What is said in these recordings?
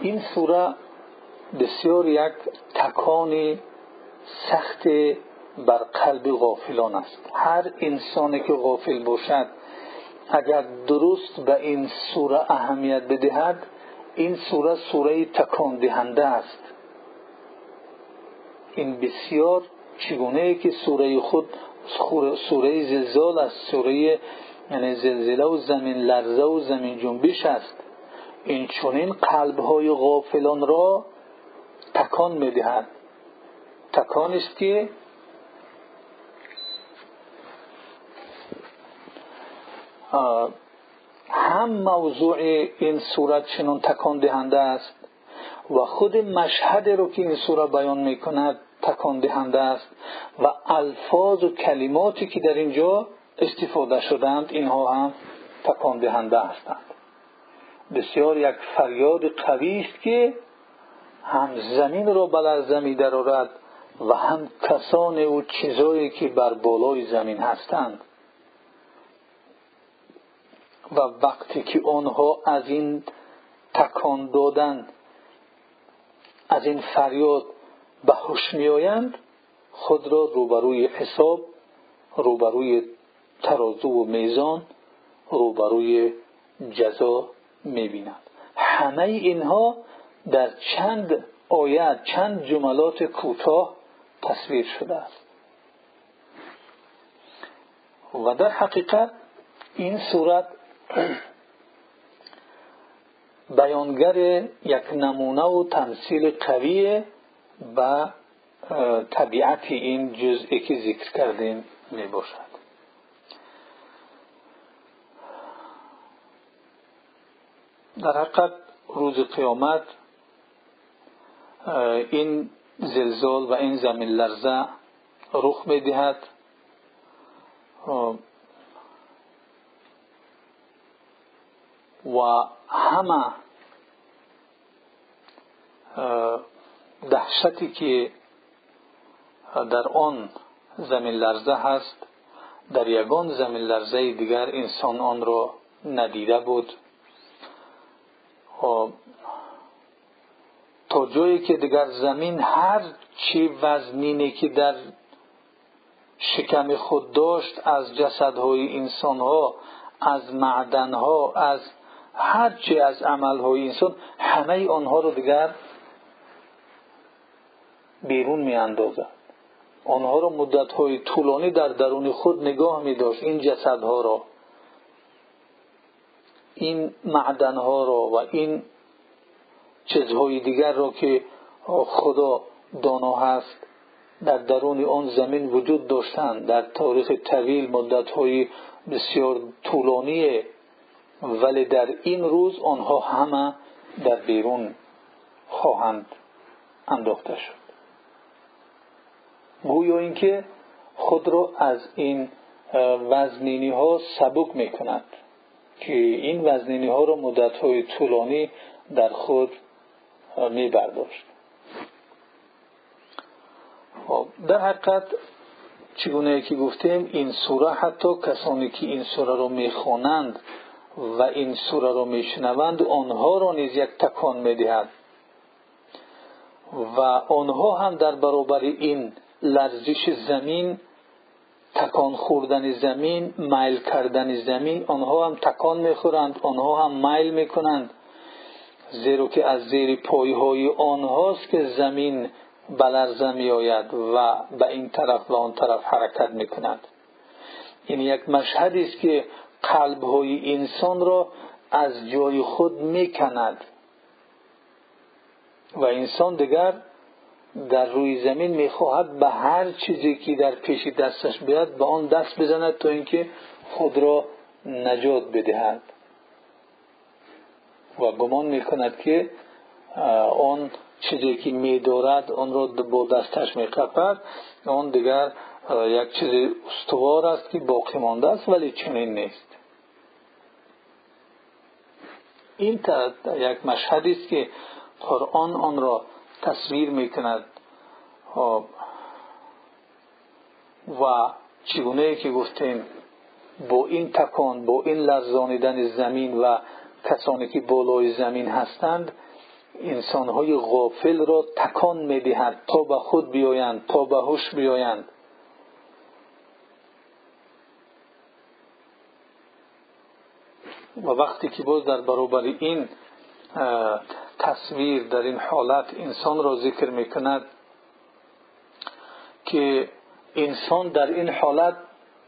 این سوره بسیار یک تکان سخت بر قلب غافلان است. هر انسانی که غافل باشد اگر درست به این سوره اهمیت بدهد این سوره سوره تکان دهنده است. این بسیار چگونه که سوره خود سوره زلزال است سوره یعنی زلزله و زمین لرزه و زمین جنبش است. این چونین قلب های غافلان را تکان می‌دهد. تکان است که هم موضوع این صورت چنون تکان دهنده است و خود مشهد رو که این صورت بیان می‌کند تکان دهنده است و الفاظ و کلماتی که در اینجا استفاده شدند اینها هم تکان دهنده هستند. بسیار یک فریاد قوی است که هم زمین را بلرزه می درآورد و هم کسان و چیزهایی که بر بالای زمین هستند. و وقتی که آنها از این تکان دادن از این فریاد به هوش میآیند خود را روبروی حساب روبروی ترازو و میزان روبروی جزا می‌بینند. همه اینها در چند آیت چند جملات کوتاه تصویر شده است. و در حقیقت این صورت بیانگر یک نمونه و تمثیل قوی به طبیعت این جزئی که ذکر کردیم می باشد در حقیقت روز قیامت این زلزال و این زمین لرزه رخ می دهد و همه دهشتی که در آن زمین لرزه هست در یگان زمین لرزه دیگر انسان آن را ندیده بود. تا جایی که دیگر زمین هر چی وزنینی که در شکم خود داشت از جسدهای انسانها از معدنها از هرچی از عملهای انسان همه آنها رو دیگر بیرون می اندازد آنها رو مدتهای طولانی در درون خود نگاه می داشت این جسدها را. این معدنها را و این چیزهای دیگر را که خدا دانا هست در درون آن زمین وجود داشتند در تاریخ طویل مدتهای بسیار طولانی ولی در این روز آنها همه در بیرون خواهند انداخته شد. گویا اینکه خود را از این وزنینی ها سبک می کند که این وزنینی ها را مدت های طولانی در خود می برداشت خب، در حقیقت چگونه که گفتیم این سوره حتی کسانی که این سوره را می‌خوانند و این سوره را میشنوند آنها را نیز یک تکان می‌دهد. و آنها هم در برابر این لرزش زمین تکان خوردن زمین میل کردن زمین آنها هم تکان می‌خورند آنها هم میل می‌کنند. زیرا که از زیر پایهای آنهاست که زمین بلرزه می آید و به این طرف و آن طرف حرکت می کند این یک مشهدی است که قلب های انسان را از جای خود می کند و انسان دیگر در روی زمین می خواهد به هر چیزی که در پیش دستش بیاد به آن دست بزند تا اینکه خود را نجات بدهد. و گمان می کند که آن چیزی که میدارد آن را با دستش میقپد آن دیگر یک چیز استوار است که باقی مانده است ولی چنین نیست. این یک مشهدی است که قرآن آن را تصویر می‌کند. و چگونه که گفتیم با این تکان با این لرزانیدن زمین و کسانی که بالای زمین هستند انسانهای غافل را تکان می‌دهد تا به خود بیایند تا به هوش بیایند. و وقتی که باز در برابر این تصویر در این حالت انسان را ذکر می‌کند که انسان در این حالت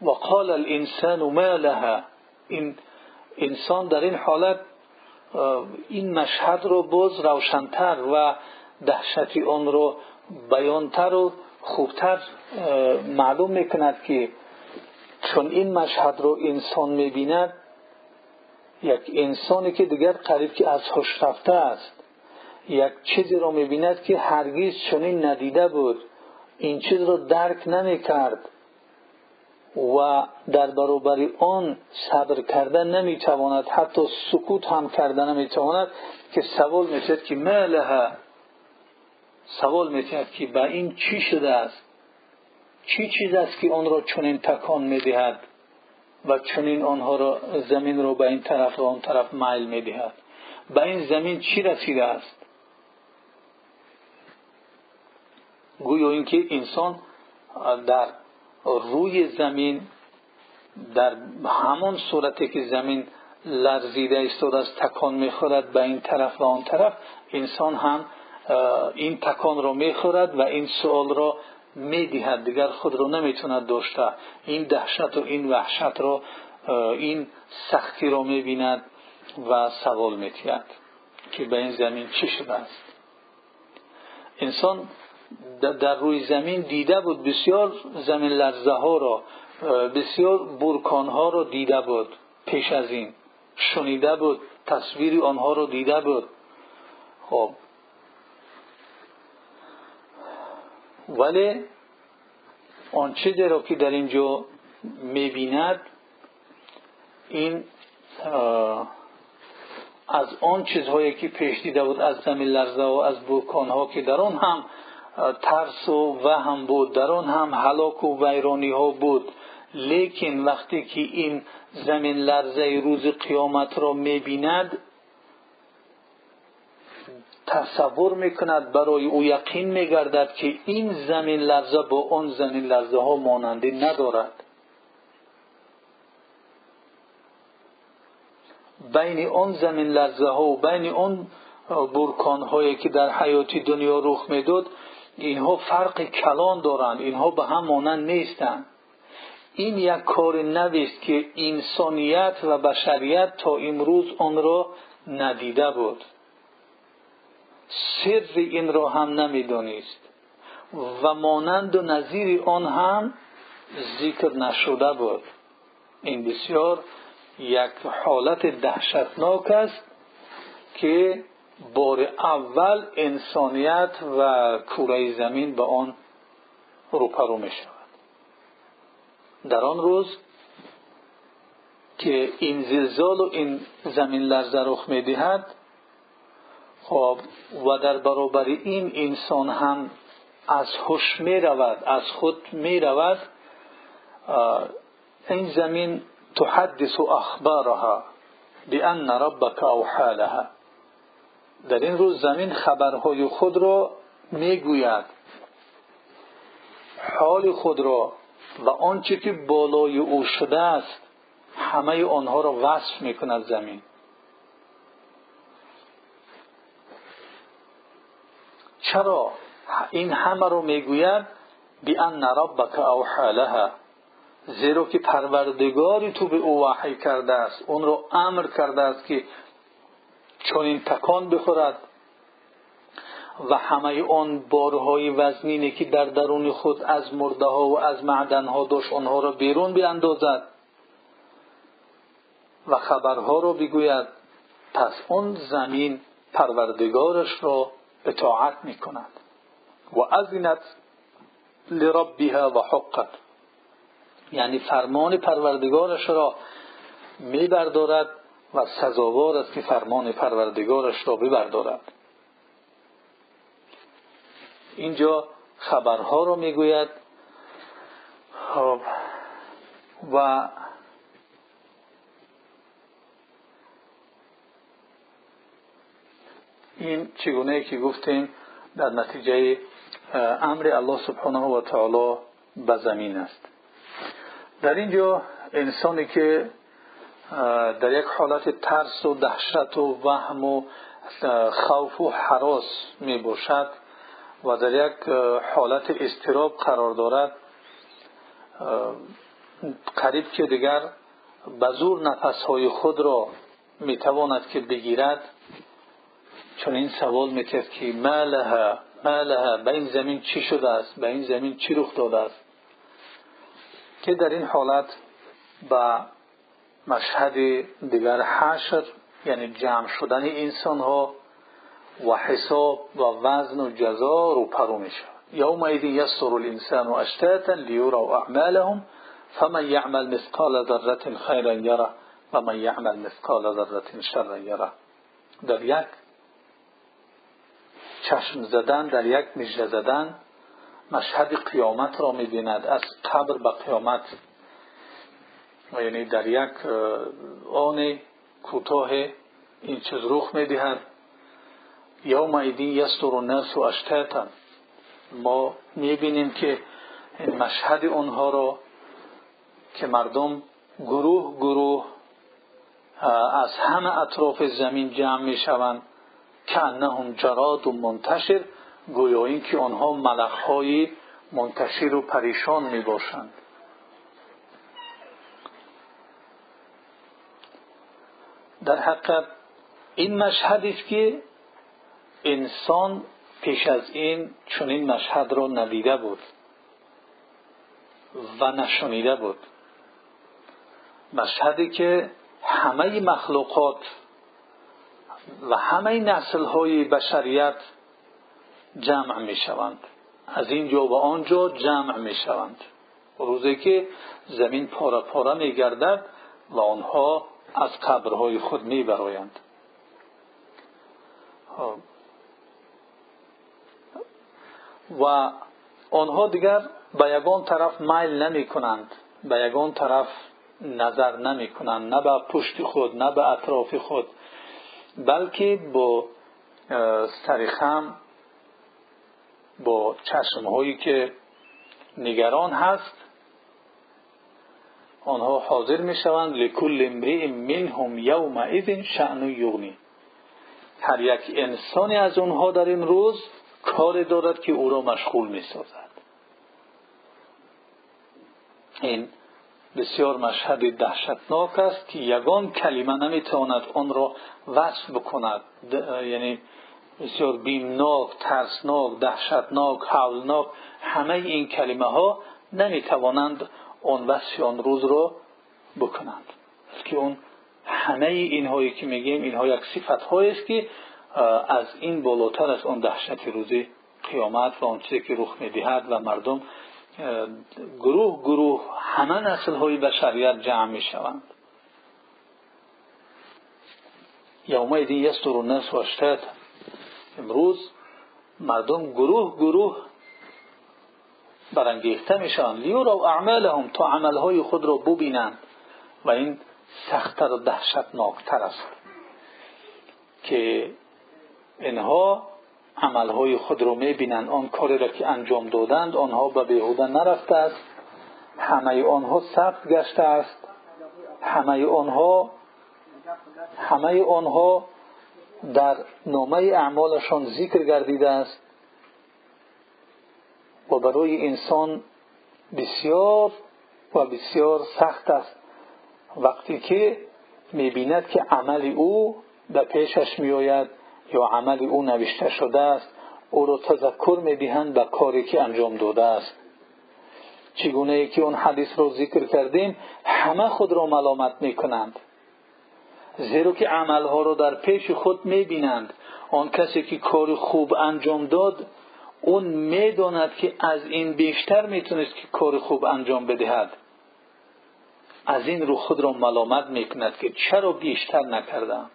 و قال الانسان ما لها. این انسان در این حالت این مشهد رو باز روشنتر و دهشتی آن رو بیانتر و خوبتر معلوم می‌کند که چون این مشهد رو انسان می‌بیند یک انسانی که دیگر قریب که از هوش رفته است. یک چیزی را می‌بیند که هرگز چنین ندیده بود. این چیز را درک نمی‌کرد و در برابر آن صبر کرده نمی‌تواند حتی سکوت هم کرده نمی‌تواند که سوال می‌شد که ماله سوال می‌کرد که به این چی شده است؟ چی چیز است که آن را چنین تکان می‌دهد و چنین آنها را زمین را به این طرف و آن طرف میل می‌دهد؟ به این زمین چی رسیده است؟ گویا اینکه انسان در روی زمین در همان صورتی که زمین لرزیده ایستاده است تکان می‌خورد به این طرف و آن طرف انسان هم این تکان را می‌خورد و این سوال را می‌دهد. دیگر خود را نمی‌توند داشته این دهشت و این وحشت را این سختی را می‌بیند و سوال میتید که به این زمین چی شده است. انسان در روی زمین دیده بود. بسیار زمین لرزه ها را بسیار برکان ها را دیده بود پیش از این. شنیده بود تصویری آنها را دیده بود. خب. ولی آن چیزی را که در اینجا می‌بیند این از آن چیزهایی که پیش دیده بود از زمین لرزه و از برکان ها که در آن هم ترس و وهم بود. در آن هم هلاک و ویرانی ها بود. لیکن وقتی که این زمین لرزه روز قیامت را می‌بیند تصور می‌کند برای او یقین میگردد که این زمین لرزه با آن زمین لرزه ها ماننده ندارد. بین آن زمین لرزه ها و بین آن برکان هایی که در حیاتی دنیا رخ می‌داد اینها فرق کلان دارند اینها به هم مانند نیستند این یک کار نویست که انسانیت و بشریت تا امروز آن را ندیده بود. سر این را هم نمی‌دانست و مانند و نظیر آن هم ذکر نشده بود. این بسیار یک حالت دهشتناک است که بار اول انسانیت و کوره زمین به آن روپرو می شود. در آن روز که این زلزال و این زمین لرزه رخ می دهد خب و در برابر این انسان هم از هوش می رود از خود می رود این زمین تحدث اخبارها بان ربك اوحى لها. در این روز زمین خبرهای خود را می‌گوید. حال خود را و آنچه که بالای او شده است همه آنها را وصف می‌کند زمین. چرا این همه را می‌گوید؟ بان ربک اوحی لها. زیرا که پروردگاری تو به او وحی کرده است. اون را امر کرده است که چون این تکان بخورد و همه آن بارهای وزنینی که در درون خود از مرده ها و از معدن ها داشت آنها را بیرون بیاندازد و خبرها را بگوید پس اون زمین پروردگارش را اطاعت می کند و ازینت لربها و حقت. یعنی فرمان پروردگارش را می بردارد و سزاوار است که فرمان پروردگارش را ببردارد. اینجا خبرها را می‌گوید. خب، و این چگونه که گفتیم در نتیجه امر الله سبحانه و تعالی به زمین است. در اینجا انسانی که در یک حالت ترس و دهشت و وهم و خوف و حراس می باشد و در یک حالت استراب قرار دارد. قریب که دیگر به زور نفسهای خود را می تواند که بگیرد چون این سوال می‌کرد که ما لها ما لها به این زمین چی شده است؟ به این زمین چی رخ داده است؟ که در این حالت به مشهد دیگر حشر یعنی جمع شدن انسان ها و حساب و وزن و جزا رو پرو می شود یومئذ یسر الانسان اشتاتا لیروا اعمالهم فمن یعمل مثقال ذره خیرا یره و من یعمل مثقال ذره شرا یره در یک چشم زدن در یک مژده زدن مشهد قیامت را می‌بیند. از قبر به قیامت و یعنی در یک آن کوتاه این چیز رخ می‌دهد. یوم ایدین یستر الناس اشتاتا. ما می‌بینیم که این مشهد اونها را که مردم گروه گروه از همه اطراف زمین جمع می‌شوند کانهم جراد و منتشر گویا اینکه آنها ملخهای منتشر و پریشان می در حقیقت این مشهدی است که انسان پیش از این چنین مشهد را ندیده بود و نشنیده بود. مشهدی که همه مخلوقات و همه نسل های بشریت جمع می شوند از اینجا و آنجا جمع می شوند روزی که زمین پاره پاره می گردد و آنها از قبرهای خود می برایند خب. و آنها دیگر به یگان طرف میل نمی کنند به یگان طرف نظر نمی کنند نه به پشت خود نه به اطراف خود بلکه با سرخم با چشم هایی که نگران هست آنها حاضر می شوند لکل امرئ منهم یومئذ شأن یغنی. هر یک انسانی از آنها در این روز کار دارد که او را مشغول می سازد این بسیار مشهد دهشتناک است که یگان کلمه نمی‌تواند آن را وصف بکند. یعنی بسیار بیمناک ترسناک دهشتناک حولناک همه این کلمه ها نمی‌توانند آن وصف آن روز را بکنند. که اون همه اینهایی که میگیم اینها یک صفت است که از این بالاتر از اون دهشت روزی قیامت و اون چیزی که رخ می‌دهد و مردم گروه گروه همه نسل های بشریت جمع می شوند یومئذ یستر و اشتات امروز مردم گروه گروه برانگیخته می شوند لیورا اعمالهم تا عملهای خود را ببینند. و این سختتر و دهشتناکتر است که اینها عملهای خود رو می‌بینند. آن کاری را که انجام دادند آنها به بیهوده نرفته است. همه آنها ثبت گشته است. همه آنها همه آنها در نامه اعمالشان ذکر گردیده است. و برای انسان بسیار و بسیار سخت است. وقتی که می‌بیند که عمل او در پیشش میآید یا عمل او نوشته شده است او را تذکر می‌دهند به کاری که انجام داده است. چگونه ای که اون حدیث را ذکر کردیم همه خود را ملامت می‌کنند. زیرا که عملها را در پیش خود می‌بینند. آن کسی که کار خوب انجام داد اون می‌داند که از این بیشتر می‌تونست که کار خوب انجام بدهد. از این رو خود را ملامت می‌کند که چرا بیشتر نکردم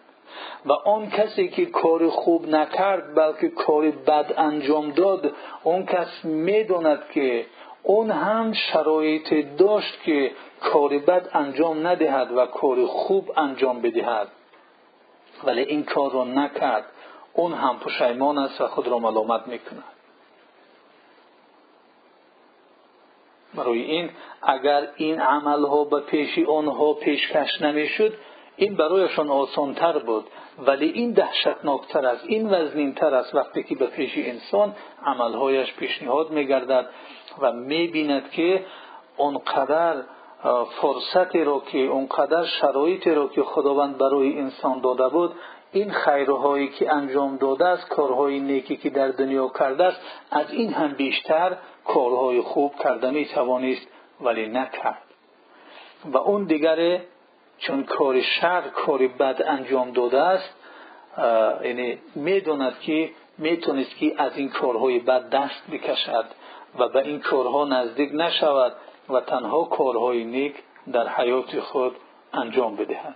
و آن کسی که کار خوب نکرد بلکه کار بد انجام داد اون کس می‌داند که اون هم شرایط داشت که کار بد انجام ندهد و کار خوب انجام بدهد. ولی این کار را نکرد. اون هم پشیمان است و خود را ملامت می‌کند. برای این اگر این عمل ها به پیش آنها پیشکش نمی‌شد این برایشان آسانتر بود. ولی این دهشتناکتر است این وزنینتر است وقتی که به پیش انسان عملهایش پیشنهاد میگردد و می‌بیند که اونقدر فرصتی رو که اونقدر شرایطی رو که خداوند برای انسان داده بود این خیرهایی که انجام داده است کارهای نیکی که در دنیا کرده است از این هم بیشتر کارهای خوب کرده می توانست ولی نکرد. و اون دیگر چون کار شر کار بد انجام داده است یعنی می‌داند که می‌تونست که از این کارهای بد دست بکشد و به این کارها نزدیک نشود و تنها کارهای نیک در حیات خود انجام بدهد.